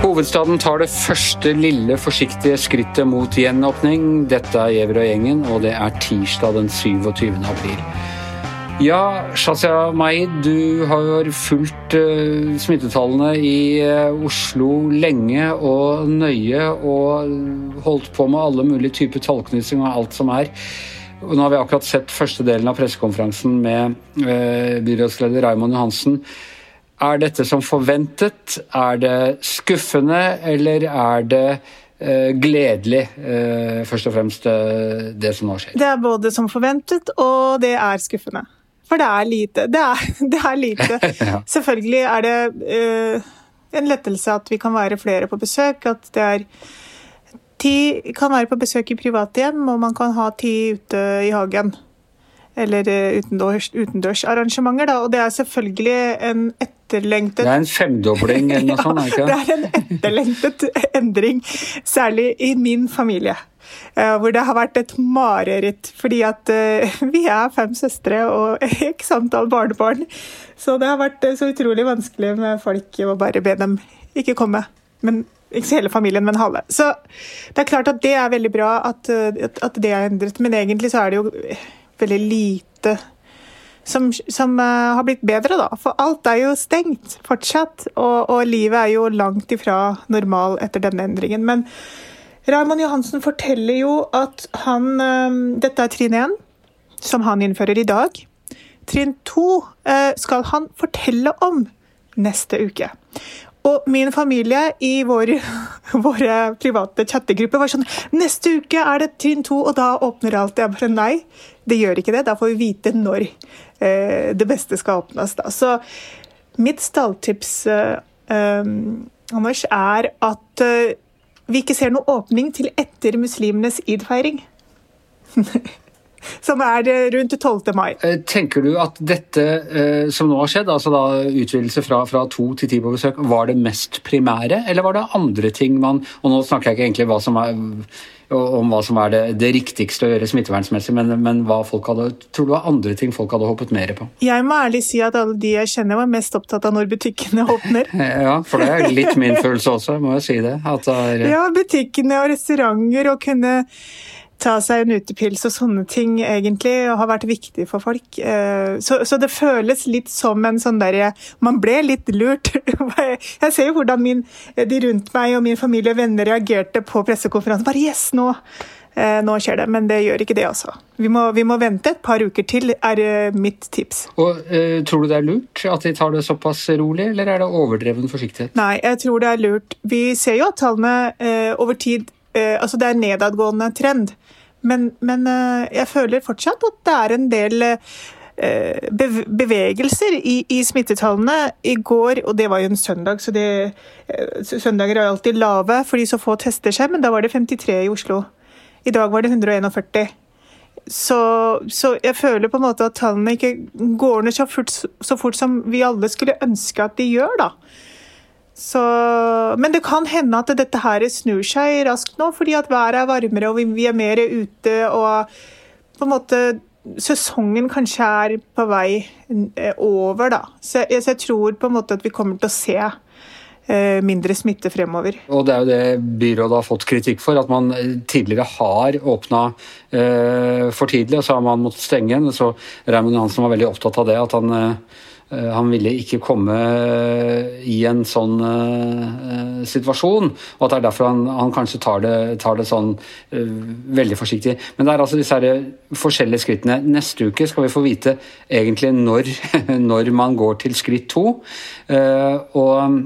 Hovedstaden tar det første lille, forsiktige skrittet mot gjenåpning. Dette er Giæver og gjengen, og det er tirsdag den 27. april. Ja, Shazia Maid, du har fulgt uh, smittetallene i uh, Oslo lenge og nøye og holdt på med alle mulige typer tallknusing og alt som er. Og nå har vi akkurat sett første delen av pressekonferansen med uh, byrådsleder Raymond Johansen. Er dette som forventet? Er det skuffende, eller er det eh, gledelig, eh, først og fremst, eh, det som nå skjer? Det er både som forventet, og det er skuffende. For det er lite. Det er, det er lite. ja. Selvfølgelig er det eh, en lettelse at vi kan være flere på besøk. At det er Ti kan være på besøk i private hjem, og man kan ha ti ute i hagen eller eh, utendørs, utendørsarrangementer. Da. Og det er selvfølgelig en etterlengtet Det er en femdobling eller noe sånt? ikke? det er en etterlengtet endring, særlig i min familie. Eh, hvor det har vært et mareritt, fordi at uh, vi er fem søstre og x antall barnebarn. Så det har vært så utrolig vanskelig med folk å bare be dem ikke komme. Men ikke hele familien, men halve. Så det er klart at det er veldig bra at, at det er endret, men egentlig så er det jo veldig lite som, som uh, har blitt bedre, da. For alt er jo stengt fortsatt, og, og, livet er jo langt ifra normal etter denne endringen. Men Raymond Johansen forteller jo at han uh, Dette er trinn 1, som han innfører i dag. Trinn 2 eh, skal han fortelle om neste uke. Og min familie i vår, våre private chattegrupper var sånn Neste uke er det trinn to, og da åpner alt. Jeg bare nei, det gjør ikke det. Da får vi vite når eh, det beste skal åpnes. Da. Så mitt stalltips, eh, eh, Anders, er at eh, vi ikke ser noen åpning til etter muslimenes id-feiring. som er eh, rundt 12. mai. Eh, tenker du at dette eh, som nå har skjedd, altså da utvidelse fra, fra to til ti på besøk, var det mest primære, eller var det andre ting man Og nå snakker jeg ikke egentlig hva som er, om hva som er det, det riktigste å gjøre smittevernsmessig, men, men, hva folk hadde, tror du var andre ting folk hadde hoppet mer på? Jeg må ærlig si at alle de jeg kjenner var mest opptatt av når butikkene åpner. ja, for det er litt min følelse også, må jeg si det. det er... Ja, butikkene og restauranter og kunne ta seg en utepils og sånne ting egentlig har vært viktig for folk. Eh, så, så, det føles litt som en sånn derre Man ble litt lurt. Jeg ser jo hvordan min, de rundt meg og min familie og venner reagerte på pressekonferansen. Bare yes, nå! Eh, nå skjer det, men det gjør ikke det, altså. Vi må, vi må vente et par uker til, er eh, mitt tips. Og Tror du det er lurt at de tar det såpass rolig, eller er det overdreven forsiktighet? Nei, jeg tror det er lurt. Vi ser jo at tallene over tid Altså det er nedadgående trend. Men, men, eh, jeg føler fortsatt at det er en del eh, bevegelser i, i, smittetallene. I går, og det var jo en søndag, så det, eh, søndager er alltid lave fordi så få tester seg, men da var det 53 i Oslo. I dag var det 141. Så, så, jeg føler på en måte at tallene ikke går ned så fort, så fort som vi alle skulle ønske at de gjør, da. Så, men det kan hende at dette her snur seg raskt nå, fordi at været er varmere og vi er mer ute. Og på en måte sesongen kanskje er på vei eh, over, da. Så jeg, så jeg tror på en måte at vi kommer til å se eh, mindre smitte fremover. Og Det er jo det byrådet har fått kritikk for, at man tidligere har åpna eh, for tidlig, og så har man måttet stenge igjen. Så Raymond Johansen var veldig opptatt av det. at han eh, Eh, han ville ikke komme i en sånn uh, situasjon, og at det er derfor han, han kanskje tar det, tar det sånn uh, veldig forsiktig. Men det er altså disse her forskjellige skrittene. Neste uke skal vi få vite egentlig når, når man går til skritt to. Uh, og eh,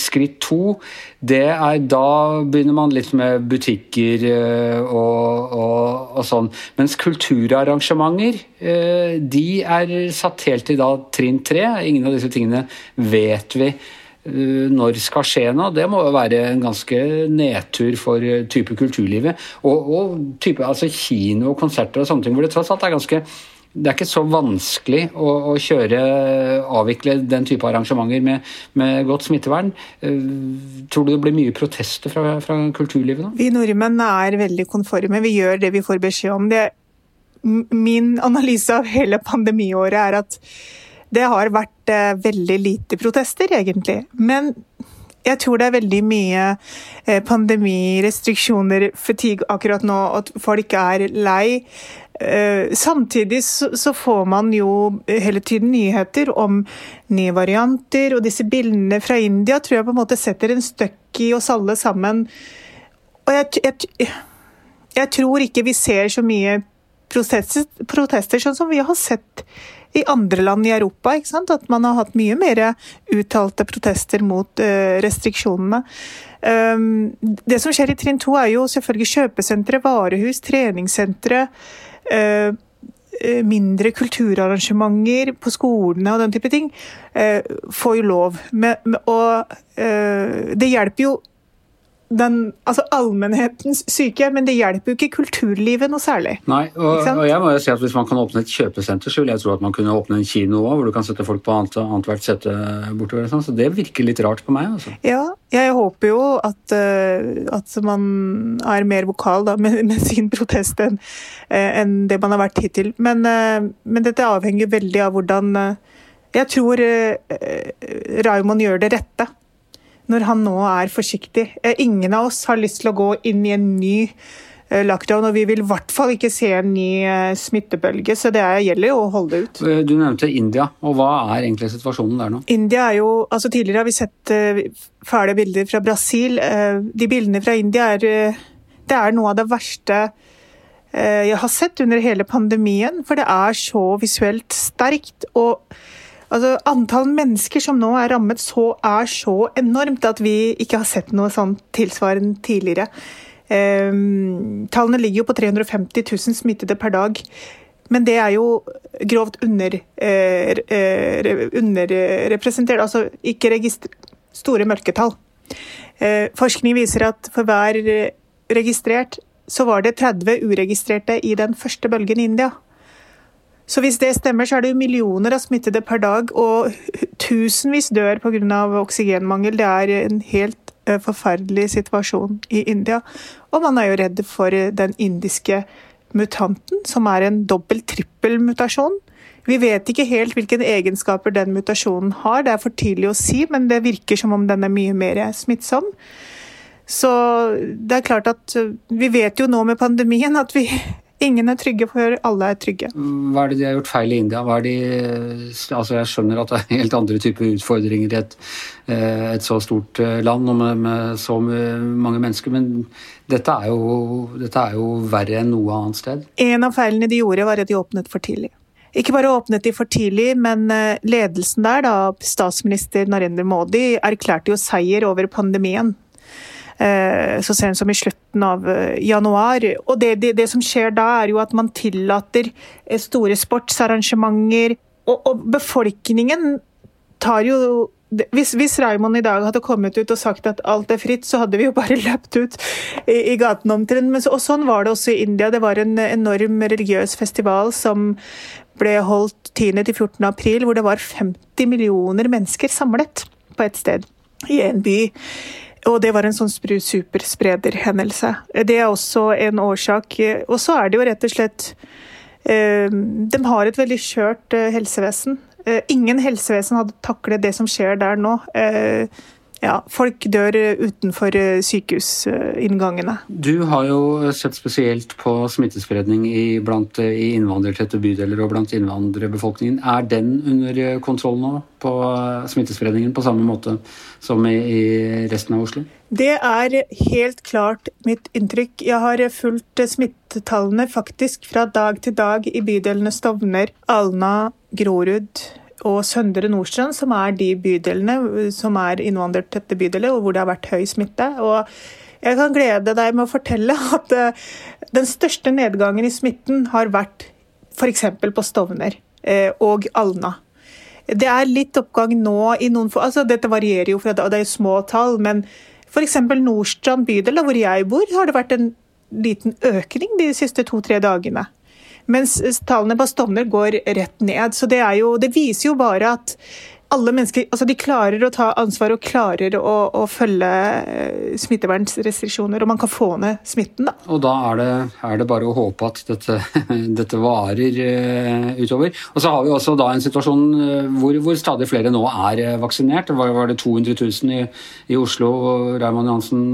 skritt to, det er da begynner man litt med butikker eh, og, og, og, sånn. Mens kulturarrangementer, eh, de er satt helt til da trinn tre. Ingen av disse tingene vet vi eh, når skal skje nå. Det må jo være en ganske nedtur for eh, type kulturlivet. Og, og type altså kino og konserter og sånne ting, hvor det tross alt er ganske det er ikke så vanskelig å, å kjøre, avvikle den type arrangementer med, med, godt smittevern. Eh, tror du det blir mye protester fra, fra kulturlivet nå? Vi nordmenn er veldig konforme. Vi gjør det vi får beskjed om. Det min analyse av hele pandemiåret er at det har vært eh, veldig lite protester, egentlig. Men jeg tror det er veldig mye pandemirestriksjoner, pandemi, restriksjoner, fatigue akkurat nå, at folk er lei. Eh, samtidig så får man jo hele tiden nyheter om nye varianter, og disse bildene fra India tror jeg på en måte setter en støkk i oss alle sammen. Og jeg, jeg, jeg tror ikke vi ser så mye protester, protester sånn som vi har sett i andre land i Europa. At man har hatt mye mer uttalte protester mot uh, restriksjonene. Um, det som skjer i trinn to, er jo selvfølgelig kjøpesentre, varehus, treningssentre. Uh, mindre kulturarrangementer på skolene og den type ting, uh, får jo lov. Og det hjelper jo den, altså allmennhetens syke, men det hjelper jo ikke kulturlivet noe særlig. Nei, og, og, jeg må jo si at Hvis man kan åpne et kjøpesenter, så vil jeg tro at man kunne åpne en kino òg, hvor du kan sette folk på annethvert sette bortover. Sånn. Så det virker litt rart på meg. Altså. Ja, jeg håper jo at, uh, at man er mer vokal da, med, med, sin protest enn uh, en det man har vært hittil. Men, uh, men dette avhenger veldig av hvordan Jeg tror Raymond gjør det rette når han nå er forsiktig. Eh, ingen av oss har lyst til å gå inn i en ny eh, lockdown, og vi vil i hvert fall ikke se en ny eh, smittebølge, så det gjelder jo å holde ut. Du nevnte India, og hva er egentlig situasjonen der nå? India er jo, altså Tidligere har vi sett fæle bilder fra Brasil. De bildene fra India er, det er noe av det verste jeg har sett under hele pandemien, for det er så visuelt sterkt. og Altså, Antall mennesker som nå er rammet, så er så enormt at vi ikke har sett noe sånt tilsvarende tidligere. Um, tallene ligger jo på 350 000 smittede per dag. Men det er jo grovt eh, eh underrepresentert, altså ikke store mørketall. Eh, forskning viser at for hver registrert, så var det 30 uregistrerte i den første bølgen i India. Så hvis det stemmer, så er det jo millioner av smittede per dag, og tusenvis dør pga. oksygenmangel. Det er en helt eh, forferdelig situasjon i India. Og man er jo redd for eh, den indiske mutanten, som er en dobbel-trippel-mutasjon. Vi vet ikke helt hvilke egenskaper den mutasjonen har, det er for tidlig å si, men det virker som om den er mye mer smittsom. Så det er klart at eh, vi vet jo nå med pandemien at vi Ingen er trygge før alle er trygge. Hva er det de har gjort feil i India? De, altså jeg skjønner at det er helt andre typer utfordringer i et, eh, et så stort eh, land og med, med, så mange mennesker, men dette er, jo, dette er jo verre enn noe annet sted. En av feilene de gjorde, var at de åpnet for tidlig. Ikke bare åpnet de for tidlig, men eh, ledelsen der, da statsminister Narendra Modi, erklærte jo seier over pandemien. Eh, så sent som i slutten av eh, januar. Og det, det, det, som skjer da, er jo at man tillater eh, store sportsarrangementer. Og, og befolkningen tar jo hvis, hvis, Raymond i dag hadde kommet ut og sagt at alt er fritt, så hadde vi jo bare løpt ut i, i gaten omtrent. Og sånn var det også i India. Det var en enorm religiøs festival som ble holdt 10.-14. april, hvor det var 50 millioner mennesker samlet på et sted i en by. Og det var en sånn supersprederhendelse. Det er også en årsak. Og så er det jo rett og slett eh, De har et veldig skjørt eh, helsevesen. Eh, ingen helsevesen hadde taklet det som skjer der nå ja, folk dør utenfor eh, sykehusinngangene. Du har jo sett spesielt på smittespredning i, blant, eh, i innvandrertette bydeler og blant innvandrerbefolkningen. Er den under kontroll nå, på eh, smittespredningen, på samme måte som i, i resten av Oslo? Det er helt klart mitt inntrykk. Jeg har fulgt smittetallene faktisk fra dag til dag i bydelene Stovner, Alna, Grorud, og Søndre Nordstrand, som er de bydelene som er innvandrertette bydeler, og hvor det har vært høy smitte. Og jeg kan glede deg med å fortelle at eh, den største nedgangen i smitten har vært f.eks. på Stovner eh, og Alna. Det er litt oppgang nå i noen altså Dette varierer jo, fra, det er små tall, men f.eks. Nordstrand bydel, hvor jeg bor, har det vært en liten økning de siste to-tre dagene. Mens tallene på Stovner går rett ned. Så det, jo, det viser jo bare at alle mennesker altså de klarer å ta ansvar og klarer å, å følge eh, smittevernrestriksjoner, og man kan få ned smitten. Da. Og da er det, er det bare å håpe at dette, dette varer uh, utover. Og så har vi også da en situasjon uh, hvor, hvor, stadig flere nå er vaksinert. Var, var, det 200 000 i, i Oslo Raymond Johansen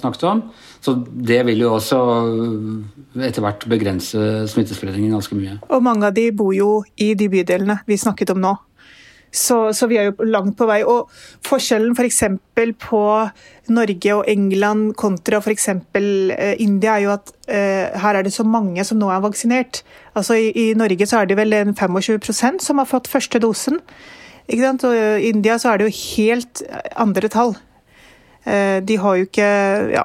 snakket om. Så det vil jo også etter hvert begrense smittespredningen ganske mye. Og mange av de bor jo i de bydelene vi snakket om nå. Så, så, vi er jo langt på vei. Og forskjellen f.eks. For på Norge og England kontra f.eks. Eh, India, er jo at eh, her er det så mange som nå er vaksinert. Altså I, i Norge så er det vel en 25% som har fått første dosen. Ikke sant? Og i India så er det jo helt andre tall. Eh, de har jo ikke Ja.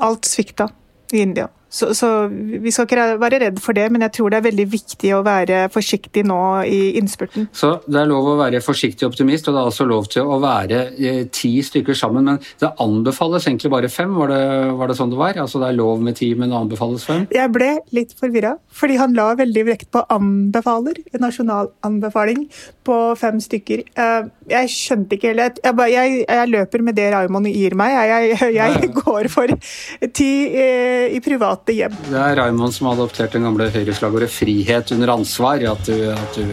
Alt svikta i India. Så, så, vi skal ikke være redd for det, men jeg tror det er veldig viktig å være forsiktig nå i innspurten. Så det er lov å være forsiktig optimist, og det er altså lov til å være eh, ti stykker sammen. Men det anbefales egentlig bare fem, var det, var det sånn det var? Altså det er lov med ti, men det anbefales fem? Jeg ble litt forvirra, fordi han la veldig vekt på anbefaler, en nasjonal anbefaling på fem stykker. Uh, jeg skjønte ikke helt jeg, jeg, jeg, løper med det Raymond gir meg. Jeg, jeg går for ti uh, i privat private hjem. Det er Raymond som har adoptert den gamle Høyre-slagordet 'frihet under ansvar'. At du, at du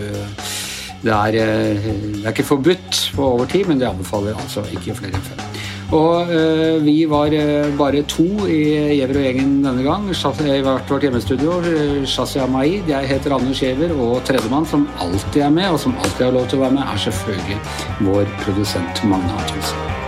det, er, eh, det er, ikke forbudt på over tid, men det anbefaler altså ikke flere enn fem. Og øh, vi var øh, bare to i Gjever og gjengen denne gang. I hvert vårt hjemmestudio. Shazia Maid, jeg heter Anders Gjever. og tredjemann, som alltid er med, og som alltid har lov til å være med, er selvfølgelig vår produsent Magne Antonsen.